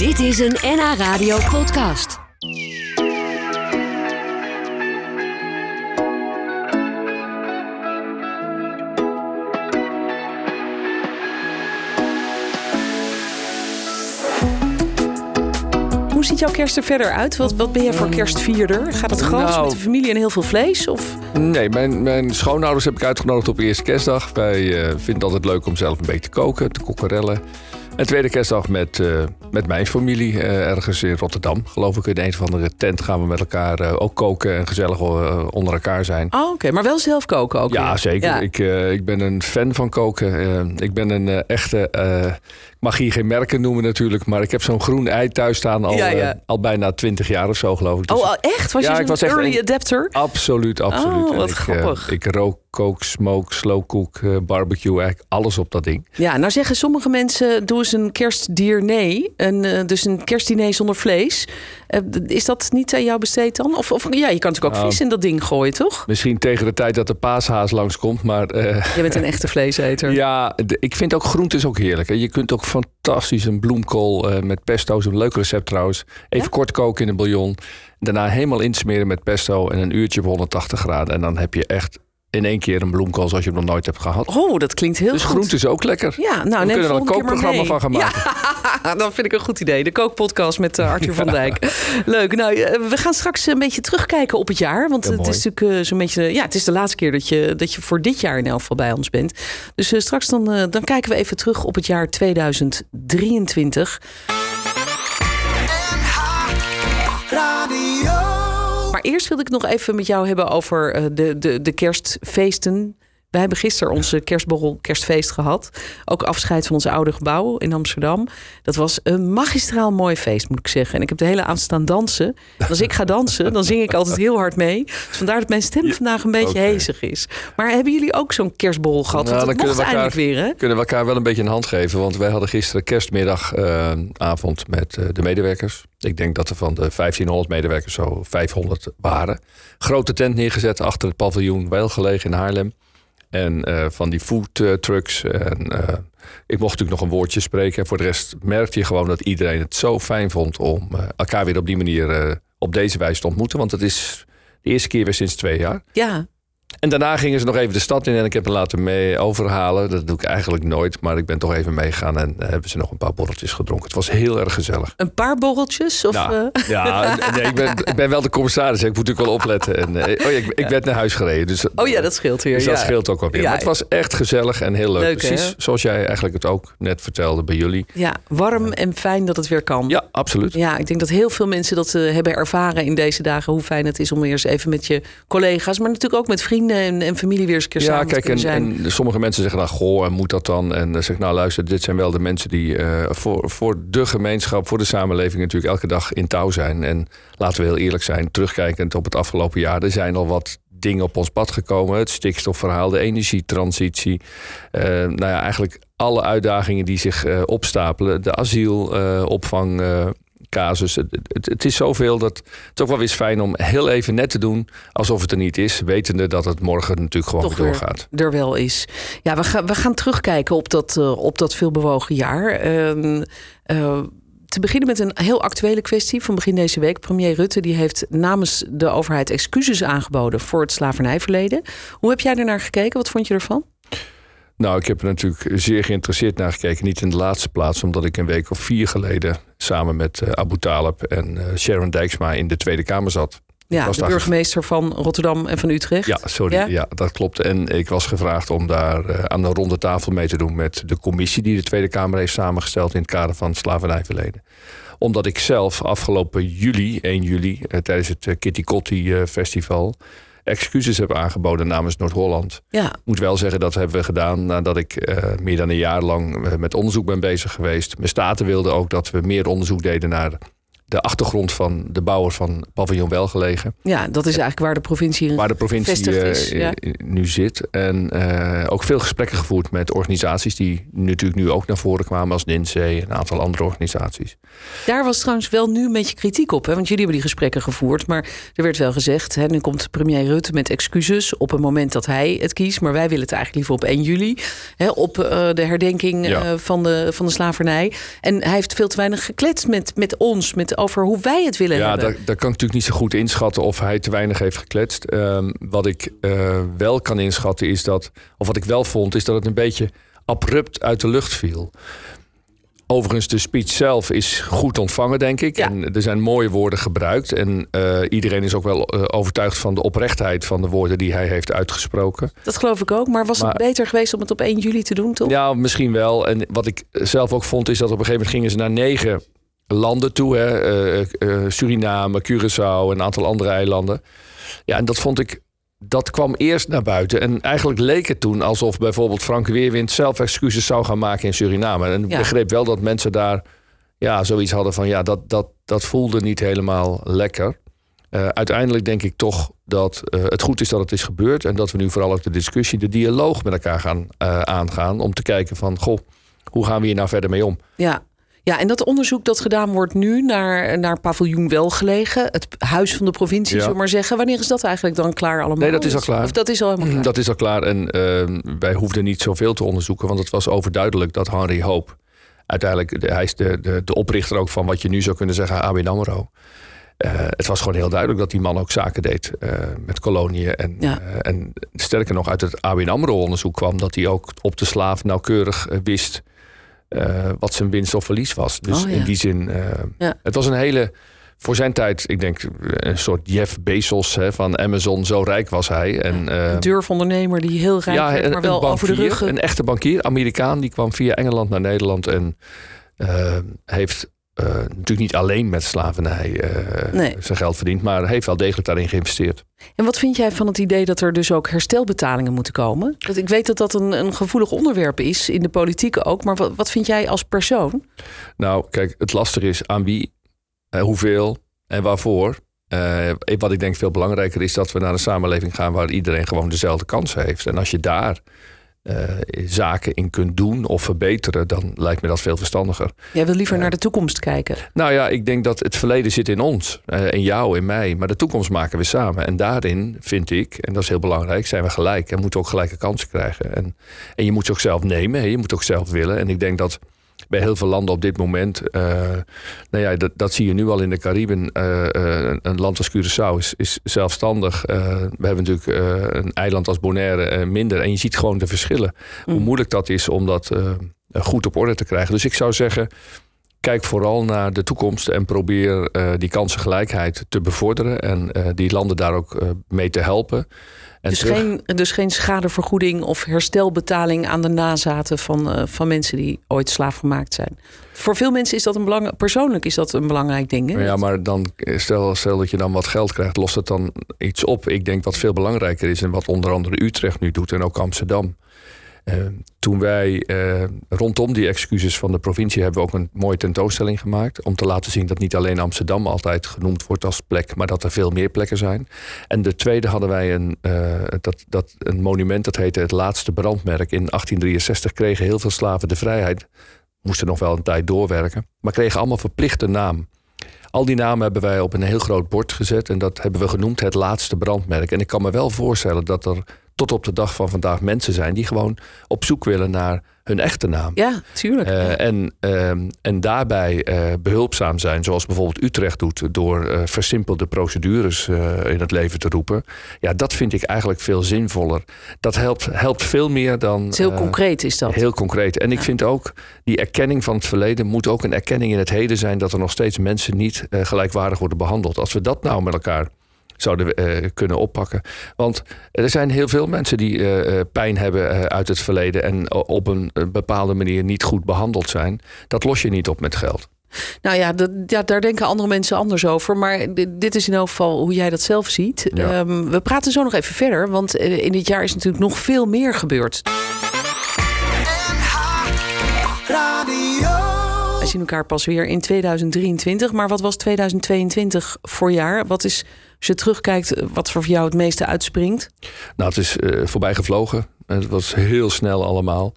Dit is een NH Radio podcast. Hoe ziet jouw kerst er verder uit? Wat, wat ben jij voor kerstvierder? Gaat het groot Nou. met de familie en heel veel vlees? Of? Nee, mijn, mijn schoonouders heb ik uitgenodigd op eerste kerstdag. Wij eh, vinden het altijd leuk om zelf een beetje te koken, te kokkerellen. En tweede kerstdag met, eh, met mijn familie eh, ergens in Rotterdam. Geloof ik in een of andere tent gaan we met elkaar eh, ook koken en gezellig eh, onder elkaar zijn. Oh, oké. Maar wel zelf koken ook Ja, weer? zeker. Ja. Ik, ik ben een fan van koken. Ik ben een echte. ik mag hier geen merken noemen natuurlijk, maar ik heb zo'n groen ei thuis staan al, Ja, ja. al bijna twintig jaar of zo, geloof ik. Dus Oh, oh, echt? Was je was echt early een- adapter? Absoluut, absoluut. Oh, wat ik, grappig. ik rook, kook, smoke, slow cook, eh, barbecue, eigenlijk alles op dat ding. Ja, nou zeggen sommige mensen, doe eens een kerstdiner. Een, eh, dus een kerstdiner zonder vlees. Eh, is dat niet aan jou besteed dan? Of, of ja, je kan natuurlijk ook Nou. vis in dat ding gooien, toch? Misschien tegen de tijd dat de paashaas langskomt, maar eh, Je bent een echte vleeseter. ja, ik vind ook groentes ook heerlijk. hè. Je kunt ook fantastisch een bloemkool eh, met pesto, een leuk recept trouwens. Even Ja? kort koken in een bouillon. Daarna helemaal insmeren met pesto en een uurtje op 180 graden. En dan heb je echt in één keer een bloemkool zoals je hem nog nooit hebt gehad. Oh, dat klinkt heel dus goed. groente is ook lekker. Ja, nou, We kunnen er een kookprogramma van gaan maken. Ja, dat vind ik een goed idee. De kookpodcast met eh, Arthur van Dijk. Leuk. Nou, eh, we gaan straks een beetje terugkijken op het jaar. Want Ja, het mooi. is natuurlijk eh, zo'n beetje... Ja, het is de laatste keer dat je, dat je voor dit jaar in elk geval bij ons bent. Dus straks dan, dan kijken we even terug op het jaar 2023. Maar eerst wilde ik nog even met jou hebben over eh, de, de, de kerstfeesten. Wij hebben gisteren onze kerstborrel, kerstfeest gehad. Ook afscheid van ons oude gebouw in Amsterdam. Dat was een magistraal mooi feest, moet ik zeggen. En ik heb de hele avond staan dansen. En als ik ga dansen, dan zing ik altijd heel hard mee. Dus vandaar dat mijn stem vandaag een beetje oké. hezig is. Maar hebben jullie ook zo'n kerstborrel gehad? Nou, Want dan kunnen we weer, hè? kunnen we elkaar wel een beetje een hand geven. Want wij hadden gisteren kerstmiddagavond avond met eh, de medewerkers. Ik denk dat er van de 1500 medewerkers zo 500 waren. Grote tent neergezet achter het paviljoen, wel gelegen in Haarlem. En eh, van die food eh, trucks. En eh, ik mocht natuurlijk nog een woordje spreken. En voor de rest merkte je gewoon dat iedereen het zo fijn vond om elkaar weer op die manier op deze wijze te ontmoeten. Want het is de eerste keer weer sinds twee jaar. Ja, En daarna gingen ze nog even de stad in en ik heb hem laten mee overhalen. Dat doe ik eigenlijk nooit, maar ik ben toch even meegegaan en eh, hebben ze nog een paar borreltjes gedronken. Het was heel erg gezellig. een paar borreltjes? Of, Nou, eh, ja, nee, ik, ben, ik ben wel de commissaris, ik moet natuurlijk wel opletten. En, eh, oh ja, ik, ik werd naar huis gereden. Dus, oh ja, dat scheelt weer. dus dat ja. scheelt ook wel weer. Maar het was echt gezellig en heel leuk. Leuk, hè? Precies zoals jij eigenlijk het ook net vertelde bij jullie. Ja, warm en fijn dat het weer kan. Ja, absoluut. Ja, ik denk dat heel veel mensen dat eh, hebben ervaren in deze dagen. Hoe fijn het is om weer eens even met je collega's, maar natuurlijk ook met vrienden en, en familie weer eens een keer Ja, samen kijk, te en, zijn. en sommige mensen zeggen dan, goh, en moet dat dan? En dan zeg ik, nou luister, dit zijn wel de mensen die eh, voor, voor de gemeenschap, voor de samenleving natuurlijk elke dag in touw zijn. En laten we heel eerlijk zijn, terugkijkend op het afgelopen jaar, er zijn al wat dingen op ons pad gekomen. Het stikstofverhaal, de energietransitie. eh nou ja, eigenlijk alle uitdagingen die zich eh, opstapelen. De asielopvang. eh casus. Het, het, het is zoveel dat het ook wel weer is fijn om heel even net te doen alsof het er niet is, wetende dat het morgen natuurlijk gewoon Toch weer weer doorgaat. er wel is. Ja, we gaan, we gaan terugkijken op dat, eh, op dat veelbewogen jaar. Ehm, eh, te beginnen met een heel actuele kwestie van begin deze week. Premier Rutte die heeft namens de overheid excuses aangeboden voor het slavernijverleden. Hoe heb jij er naar gekeken? Wat vond je ervan? Nou, ik heb er natuurlijk zeer geïnteresseerd naar gekeken. Niet in de laatste plaats, omdat ik een week of vier geleden samen met eh, Abu Talib en eh, Sharon Dijksma in de Tweede Kamer zat. Ja, de burgemeester van Rotterdam en van Utrecht. Ja, sorry. Ja? Ja? dat klopt. En ik was gevraagd om daar eh, aan een ronde tafel mee te doen met de commissie die de Tweede Kamer heeft samengesteld in het kader van het slavernijverleden. Omdat ik zelf afgelopen juli, 1 juli, tijdens het Kitty Kotti festival, excuses heb aangeboden namens Noord-Holland. Ja, moet wel zeggen, dat hebben we gedaan nadat ik eh, meer dan een jaar lang eh, met onderzoek ben bezig geweest. Mijn staten wilden ook dat we meer onderzoek deden naar de achtergrond van de bouwer van paviljoen Welgelegen. Ja, dat is eigenlijk waar de provincie Waar de provincie is, eh, ja. nu zit. En eh, ook veel gesprekken gevoerd met organisaties die natuurlijk nu ook naar voren kwamen als NINSE en een aantal andere organisaties. Daar was trouwens wel nu een beetje kritiek op. Hè? Want jullie hebben die gesprekken gevoerd. Maar er werd wel gezegd, hè, nu komt premier Rutte met excuses op het moment dat hij het kiest. Maar wij willen het eigenlijk liever op 1 juli. Hè, op eh, de herdenking Ja. eh, van, de, van de slavernij. En hij heeft veel te weinig gekletst met, met ons. Met over hoe wij het willen Ja, hebben. daar, daar kan ik natuurlijk niet zo goed inschatten of hij te weinig heeft gekletst. Ehm, wat ik eh, wel kan inschatten is dat, of wat ik wel vond, is dat het een beetje abrupt uit de lucht viel. Overigens, de speech zelf is goed ontvangen, denk ik. Ja. En er zijn mooie woorden gebruikt. En eh, iedereen is ook wel eh, overtuigd van de oprechtheid van de woorden die hij heeft uitgesproken. Dat geloof ik ook. Maar was het beter geweest om het op 1 juli te doen, toch? Ja, misschien wel. En wat ik zelf ook vond, is dat op een gegeven moment gingen ze naar negen landen toe. Hè? Eh, eh, Suriname, Curaçao en een aantal andere eilanden. Ja, en dat vond ik. Dat kwam eerst naar buiten. En eigenlijk leek het toen alsof bijvoorbeeld Frank Weerwind zelf excuses zou gaan maken in Suriname. En ik Ja. begreep wel dat mensen daar ja, zoiets hadden van ja, dat, dat, dat voelde niet helemaal lekker. Eh, uiteindelijk denk ik toch dat eh, het goed is dat het is gebeurd. En dat we nu vooral ook de discussie, de dialoog met elkaar gaan eh, aangaan. Om te kijken van, goh, hoe gaan we hier nou verder mee om? Ja. Ja, en dat onderzoek dat gedaan wordt nu naar, naar paviljoen Welgelegen, het huis van de provincie, Ja. zullen we maar zeggen. Wanneer is dat eigenlijk dan klaar allemaal? Nee, dat is al klaar. Of dat is al helemaal klaar. Dat is al klaar. En eh, wij hoefden niet zoveel te onderzoeken. Want het was overduidelijk dat Henry Hoop... uiteindelijk, de- hij is de, de, de oprichter ook van wat je nu zou kunnen zeggen ABN AMRO. Eh, het was gewoon heel duidelijk dat die man ook zaken deed eh, met koloniën. En, Ja. eh, en sterker nog, uit het ABN AMRO-onderzoek kwam... dat hij ook op de slaaf nauwkeurig wist eh, wat zijn winst of verlies was. Dus Oh, ja. in die zin, eh, Ja. het was een hele... Voor zijn tijd, ik denk een soort Jeff Bezos hè, van Amazon, zo rijk was hij. En, eh, Een durfondernemer die heel rijk werd, een- maar wel over de rug. Een echte bankier, Amerikaan, die kwam via Engeland naar Nederland en heeft eh, natuurlijk niet alleen met slavernij eh, Nee. zijn geld verdiend, maar heeft wel degelijk daarin geïnvesteerd. En wat vind jij van het idee dat er dus ook herstelbetalingen moeten komen? Dat, ik weet dat dat een, een gevoelig onderwerp is, in de politiek ook. Maar wat, wat vind jij als persoon? Nou, kijk, het lastige is aan wie, eh, hoeveel en waarvoor. Wat ik denk veel belangrijker is dat we naar een samenleving gaan waar iedereen gewoon dezelfde kansen heeft. En als je daar zaken in kunt doen of verbeteren, dan lijkt me dat veel verstandiger. Jij wil liever Ja. naar de toekomst kijken. Nou ja, ik denk dat het verleden zit in ons. eh, in jou, in mij. Maar de toekomst maken we samen. En daarin vind ik, en dat is heel belangrijk, zijn we gelijk. En moeten ook gelijke kansen krijgen. En, en je moet ze ook zelf nemen. Je moet ook zelf willen. En ik denk dat bij heel veel landen op dit moment... eh, nou ja, dat, dat zie je nu al in de Cariben. eh, eh, een land als Curaçao is, is zelfstandig. We hebben natuurlijk een eiland als Bonaire minder. En je ziet gewoon de verschillen. Hoe Mm. moeilijk dat is om dat goed op orde te krijgen. Dus ik zou zeggen kijk vooral naar de toekomst en probeer eh, die kansengelijkheid te bevorderen en eh, die landen daar ook eh, mee te helpen. En Dus terug- geen, dus geen schadevergoeding of herstelbetaling aan de nazaten van, van mensen die ooit slaaf gemaakt zijn. Voor veel mensen is dat een belangrijk, persoonlijk is dat een belangrijk ding. Hè? Ja, maar dan stel, stel dat je dan wat geld krijgt, lost het dan iets op. Ik denk wat veel belangrijker is en wat onder andere Utrecht nu doet en ook Amsterdam. Eh, toen wij eh, rondom die excuses van de provincie hebben we ook een mooie tentoonstelling gemaakt. Om te laten zien dat niet alleen Amsterdam altijd genoemd wordt als plek, maar dat er veel meer plekken zijn. En de tweede hadden wij een, eh, dat, dat, een monument dat heette Het Laatste Brandmerk. In 1863 kregen heel veel slaven de vrijheid. Moesten nog wel een tijd doorwerken, maar kregen allemaal verplichte naam. Al die namen hebben wij op een heel groot bord gezet en dat hebben we genoemd het laatste brandmerk. En ik kan me wel voorstellen dat er tot op de dag van vandaag mensen zijn die gewoon op zoek willen naar hun echte naam. Ja, tuurlijk. Eh, Ja. en, ehm, en daarbij eh, behulpzaam zijn, zoals bijvoorbeeld Utrecht doet, door eh, versimpelde procedures in het leven te roepen. Ja, dat vind ik eigenlijk veel zinvoller. Dat helpt, helpt veel meer dan. Het is heel concreet is dat. Heel concreet. En ik vind ook die erkenning van het verleden moet ook een erkenning in het heden zijn dat er nog steeds mensen niet gelijkwaardig worden behandeld. Als we dat nou met elkaar zouden eh, kunnen oppakken. Want er zijn heel veel mensen die eh, eh, pijn hebben uit het verleden en op een bepaalde manier niet goed behandeld zijn. Dat los je niet op met geld. Nou ja, dat, ja, daar denken andere mensen anders over. Maar dit, dit is in elk geval hoe jij dat zelf ziet. Ja. Ehm, we praten zo nog even verder. Want in dit jaar is natuurlijk nog veel meer gebeurd. Zien elkaar pas weer in 2023. Maar wat was 2022 voor jaar? Wat is, als je terugkijkt, wat voor jou het meeste uitspringt? Nou, het is uh, voorbij gevlogen. Het was heel snel allemaal.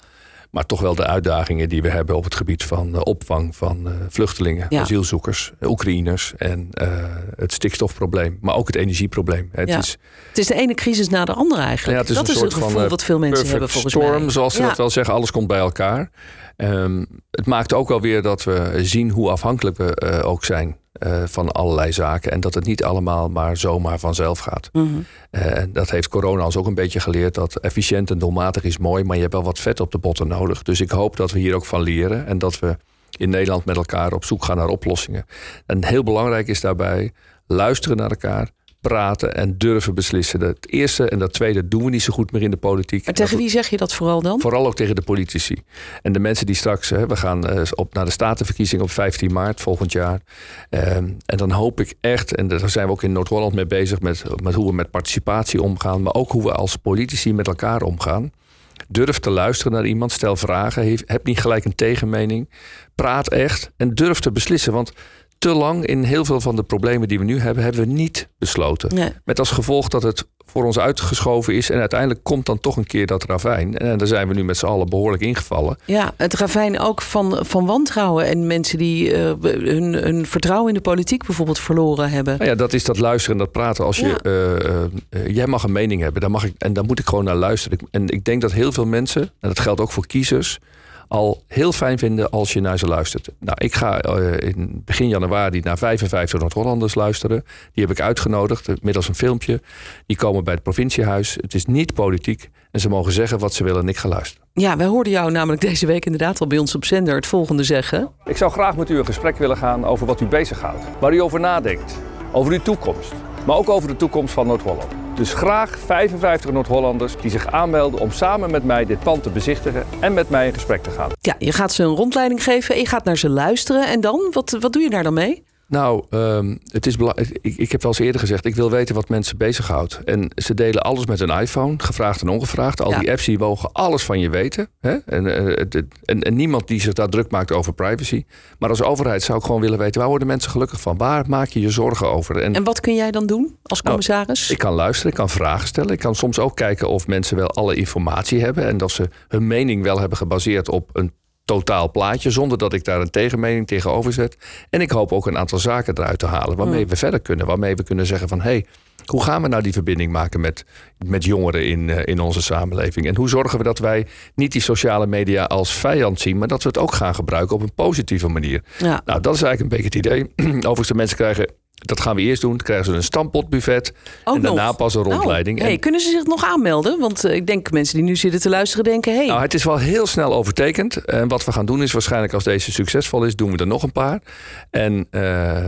Maar toch wel de uitdagingen die we hebben op het gebied van uh, opvang van uh, vluchtelingen, ja. asielzoekers, Oekraïners en uh, het stikstofprobleem, maar ook het energieprobleem. Het, ja. is, het is de ene crisis na de andere eigenlijk. Ja, het is dat een is soort het gevoel van, wat veel mensen hebben volgens storm, mij. zoals ze dat wel zeggen. Alles komt bij elkaar. Um, het maakt ook wel weer dat we zien hoe afhankelijk we ook zijn uh, van allerlei zaken. En dat het niet allemaal maar zomaar vanzelf gaat. Mm -hmm. uh, dat heeft corona ons ook een beetje geleerd. Dat efficiënt en doelmatig is mooi, maar je hebt wel wat vet op de botten nodig. Dus ik hoop dat we hier ook van leren. En dat we in Nederland met elkaar op zoek gaan naar oplossingen. En heel belangrijk is daarbij luisteren naar elkaar. Praten en durven beslissen. Het eerste en dat tweede doen we niet zo goed meer in de politiek. Maar tegen wie zeg je dat vooral dan? Vooral ook tegen de politici. En de mensen die straks, hè, we gaan uh, op naar de statenverkiezing op 15 maart volgend jaar. Um, en dan hoop ik echt, en daar zijn we ook in Noord-Holland mee bezig, met, met hoe we met participatie omgaan, maar ook hoe we als politici met elkaar omgaan. Durf te luisteren naar iemand, stel vragen, heb niet gelijk een tegenmening. Praat echt en durf te beslissen. Want te lang in heel veel van de problemen die we nu hebben, hebben we niet besloten. Nee. Met als gevolg dat het voor ons uitgeschoven is. En uiteindelijk komt dan toch een keer dat ravijn. En daar zijn we nu met z'n allen behoorlijk ingevallen. Ja, het ravijn ook van, van wantrouwen. En mensen die uh, hun, hun vertrouwen in de politiek bijvoorbeeld verloren hebben. Nou ja, dat is dat luisteren en dat praten. Als je, Ja. uh, uh, jij mag een mening hebben, dan mag ik, en dan moet ik gewoon naar luisteren. En ik denk dat heel veel mensen, en dat geldt ook voor kiezers al heel fijn vinden als je naar ze luistert. Nou, ik ga uh, in begin januari naar 55 Noord-Hollanders luisteren. Die heb ik uitgenodigd, middels een filmpje. Die komen bij het provinciehuis. Het is niet politiek. En ze mogen zeggen wat ze willen en ik ga luisteren. Ja, wij hoorden jou namelijk deze week inderdaad al bij ons op zender het volgende zeggen. Ik zou graag met u een gesprek willen gaan over wat u bezighoudt. Waar u over nadenkt. Over uw toekomst. Maar ook over de toekomst van Noord-Holland. Dus graag 55 Noord-Hollanders die zich aanmelden om samen met mij dit pand te bezichtigen en met mij in gesprek te gaan. Ja, je gaat ze een rondleiding geven, je gaat naar ze luisteren en dan? Wat, wat doe je daar dan mee? Nou, um, het is ik, ik heb wel eens eerder gezegd, ik wil weten wat mensen bezighoudt. En ze delen alles met een iPhone, gevraagd en ongevraagd. Al Ja. die apps die mogen alles van je weten. Hè? En, uh, het- en, en niemand die zich daar druk maakt over privacy. Maar als overheid zou ik gewoon willen weten, waar worden mensen gelukkig van? Waar maak je je zorgen over? En, En wat kun jij dan doen als Nou, commissaris? ik kan luisteren, ik kan vragen stellen. Ik kan soms ook kijken of mensen wel alle informatie hebben. En dat ze hun mening wel hebben gebaseerd op een totaal plaatje. Zonder dat ik daar een tegenmening tegenover zet. En ik hoop ook een aantal zaken eruit te halen. Waarmee Hmm. we verder kunnen. Waarmee we kunnen zeggen van... hé, hey, hoe gaan we nou die verbinding maken met, met jongeren in, eh, in onze samenleving? En hoe zorgen we dat wij niet die sociale media als vijand zien... maar dat we het ook gaan gebruiken op een positieve manier. ja. Nou, dat is eigenlijk een beetje het idee. Overigens, de mensen krijgen... Dat gaan we eerst doen. Dan krijgen ze een stampotbuffet. Ook en daarna nog? pas een rondleiding. Nou, hey, En- kunnen ze zich nog aanmelden? Want eh, ik denk mensen die nu zitten te luisteren denken... hey, Nou, het is wel heel snel overtekend. En wat we gaan doen is waarschijnlijk als deze succesvol is, doen we er nog een paar. En eh,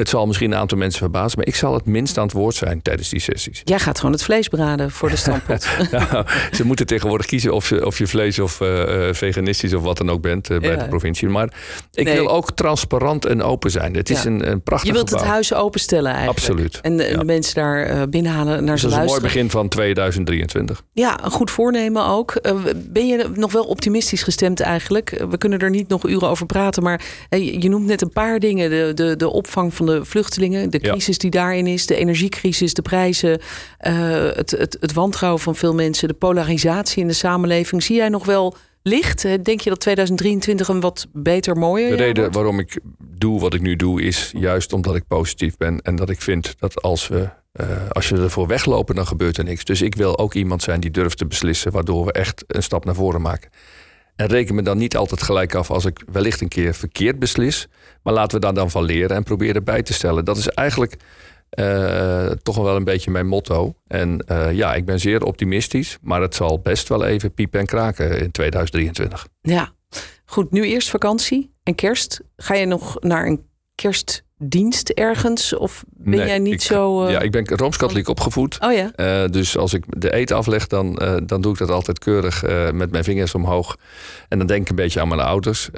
het zal misschien een aantal mensen verbazen, maar ik zal het minst aan het woord zijn tijdens die sessies. jij gaat gewoon het vlees braden voor de stampot. Nou, ze moeten tegenwoordig kiezen of je, of je vlees of eh, eh, veganistisch of wat dan ook bent eh, bij Ja. de provincie. Maar ik Nee. wil ook transparant en open zijn. Het is een, een prachtig je wilt het huis openstellen eigenlijk. Absoluut. En de, Ja. de mensen daar binnenhalen naar Dus ze dat is een mooi luisteren. begin van 2023. Ja, een goed voornemen ook. Ben je nog wel optimistisch gestemd eigenlijk? We kunnen er niet nog uren over praten, maar je- je noemt net een paar dingen. De, de, de opvang van de vluchtelingen, de Ja. crisis die daarin is, de energiecrisis, de prijzen, eh, het, het, het wantrouwen van veel mensen, de polarisatie in de samenleving. Zie jij nog wel licht? Denk je dat 2023 een wat beter, mooier De reden wordt? waarom ik doe wat ik nu doe, is juist omdat ik positief ben. En dat ik vind dat als we. eh, als je ervoor weglopen, dan gebeurt er niks. Dus ik wil ook iemand zijn die durft te beslissen, waardoor we echt een stap naar voren maken. En reken me dan niet altijd gelijk af als ik wellicht een keer verkeerd beslis. Maar laten we daar dan van leren en proberen bij te stellen. Dat is eigenlijk eh, toch wel een beetje mijn motto. En eh, ja, ik ben zeer optimistisch. Maar het zal best wel even piepen en kraken in 2023. Ja, goed. Nu eerst vakantie en kerst. Ga je nog naar een kerstdienst ergens? Of ben Nee, jij niet ik- zo... eh, Ja, ik ben rooms-katholiek opgevoed. Oh ja? Eh, dus als ik de eten afleg, dan, eh, dan doe ik dat altijd keurig met mijn vingers omhoog. En dan denk ik een beetje aan mijn ouders.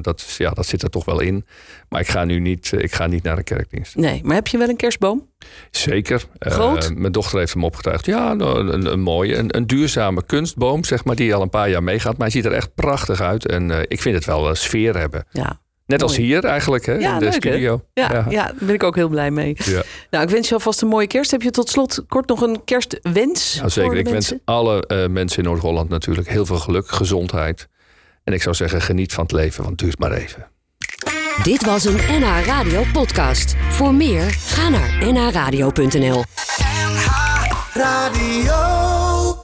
Dat, ja, dat zit er toch wel in. Maar ik ga nu niet, ik ga niet naar de kerkdienst. Nee, maar heb je wel een kerstboom? Zeker. Groot? mijn dochter heeft hem opgetuigd. Ja, nou, een, een mooie, een, een duurzame kunstboom, zeg maar, die al een paar jaar meegaat. Maar hij ziet er echt prachtig uit. En ik vind het wel een sfeer hebben. Ja. Net als Mooi. hier eigenlijk, hè, Ja, in de leuk, studio. Ja, ja. daar ben ik ook heel blij mee. Ja. Nou, ik wens je alvast een mooie kerst. Heb je tot slot kort nog een kerstwens? Nou, zeker. Ik wens alle eh, mensen in Noord-Holland natuurlijk heel veel geluk, gezondheid. En ik zou zeggen, geniet van het leven, want het duurt maar even. Dit was een NH Radio podcast. Voor meer, ga naar nhradio.nl. Radio.